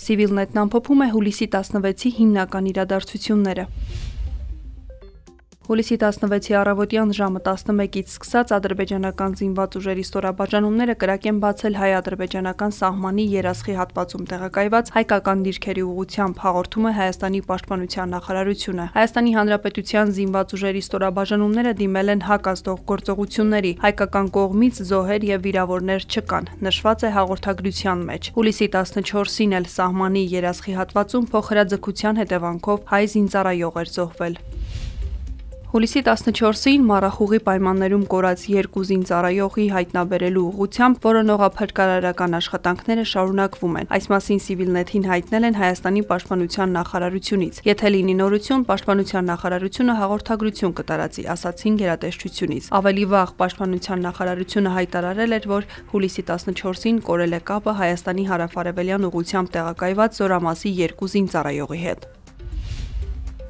Civilnet-ն ամփոփում է հուլիսի 16-ի հիմնական իրադարձությունները։ Հուլիսի 16-ի առավոտյան ժամը 11-ից սկսած ադրբեջանական զինված ուժերի ստորաբաժանումները կրակ են բացել հայ-ադրբեջանական սահմանի երասխի հատվածում տեղակայված հայկական դիրքերի ուղությամբ հաղորդում է Հայաստանի պաշտպանության նախարարությունը։ Հայաստանի Հանրապետության զինված ուժերի ստորաբաժանումները դիմել են հակազդող գործողությունների, հայկական կողմից զոհեր եւ վիրավորներ չկան, նշված է հաղորդագրության մեջ։ Հուլիսի 14-ին էլ սահմանի երասխի հատվածում փոխհրաձգության հետևանքով հայ զինծառայող էր զոհվել։ Հուլիսի 14-ին Մարախուղի պայմաններում կորած երկու զինծառայողի հայտնաբերելու ուղղությամբ որոնողափրկարարական աշխատանքները շարունակվում են։ Այս մասին Civilnet-ին հայտնել են Հայաստանի պաշտպանության նախարարությունից։ Եթե լինի նորություն, պաշտպանության նախարարությունը հաղորդագրություն կտարածի, ասացին գերատեսչությունից։ Ավելի վաղ պաշտպանության նախարարությունը հայտարարել էր, որ հուլիսի 14-ին կորել է կապը Հայաստանի հարավարևելյան ուղությամբ տեղակայված Զորամասի երկու զինծառայողի հետ։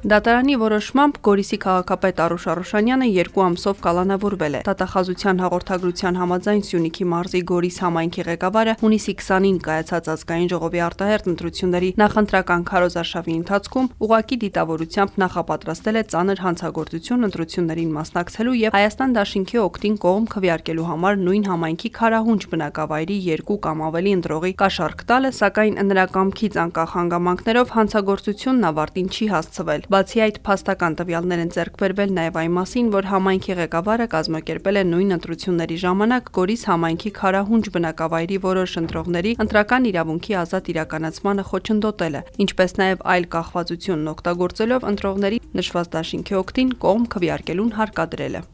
Դատարանի որոշմամբ Գորիսի քաղաքապետ Արուշ Արուշանյանը երկու ամսով կալանավորվել է։ Տատախազության հաղորդագրության համաձայն Սյունիքի մարզի Գորիս համայնքի ղեկավարը հունիսի 20-ին կայացած ազգային ժողովի արտահերտ ընտրությունների նախընտրական քարոզարշավի ընթացքում ուղակի դիտավորությամբ նախապատրաստել է ծանր հանցագործություն ընտրություններին մասնակցելու եւ Հայաստան Դաշինքի օկտին կողմ քվեարկելու համար նույն համայնքի քարահունչ բնակավայրի երկու կամ ավելի ընտրողի կաշառք տալը, սակայն նրա կամքից անկախ հանգամանքներով հանցագործությունն ավարտին չի հասցվել։ Բացի այդ, փաստական տվյալներ են ձեռք բերվել նաև այն մասին, որ համայնքի ղեկավարը կազմակերպել է նույն ընտրությունների ժամանակ Գորիս համայնքի Խարահունջ բնակավայրի որոշ ընտրողների ընտրական իրավունքի ազատ իրականացմանը խոչընդոտելը, ինչպես նաև այլ կախվածությունն օգտագործելով ընտրողների նշված դաշինքի օգտին կողմ քվեարկելուն հարկադրելը։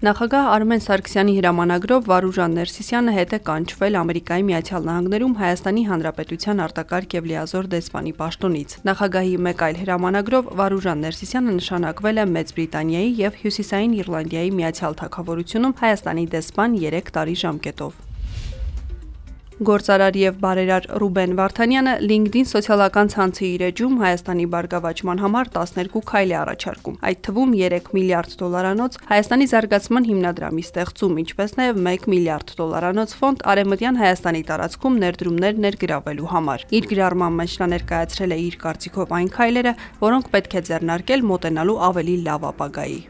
Նախագահ Արմեն Սարգսյանի հրամանագրով Վարուժան Ներսիսյանը հետ է կանչվել Ամերիկայի Միացյալ Նահանգներում Հայաստանի Հանրապետության արտակարգ եւ լիազոր դեսպանի պաշտոնից։ Նախագահի մեկ այլ հրամանագրով Վարուժան Ներսիսյանը նշանակվել է Մեծ Բրիտանիայի եւ Հյուսիսային Իռլանդիայի Միացյալ Թագավորությունում Հայաստանի դեսպան 3 տարի ժամկետով։ Գործարար եւ բարերար Ռուբեն Վարդանյանը LinkedIn սոցիալական ցանցի իր էջում Հայաստանի բարգավաճման համար 12 քայլ է առաջարկում։ Այդ թվում 3 միլիարդ դոլարանոց Հայաստանի զարգացման հիմնադրամի ստեղծում, ինչպես նաեւ 1 միլիարդ դոլարանոց ֆոնդ Արեմտյան Հայաստանի տարածքում ներդրումներ ներգրավելու համար։ Իր գրառման մեջ նա ներկայացրել է իր կարծիքով այն քայլերը, որոնք պետք է ձեռնարկել մոտենալու ավելի լավ ապագայի։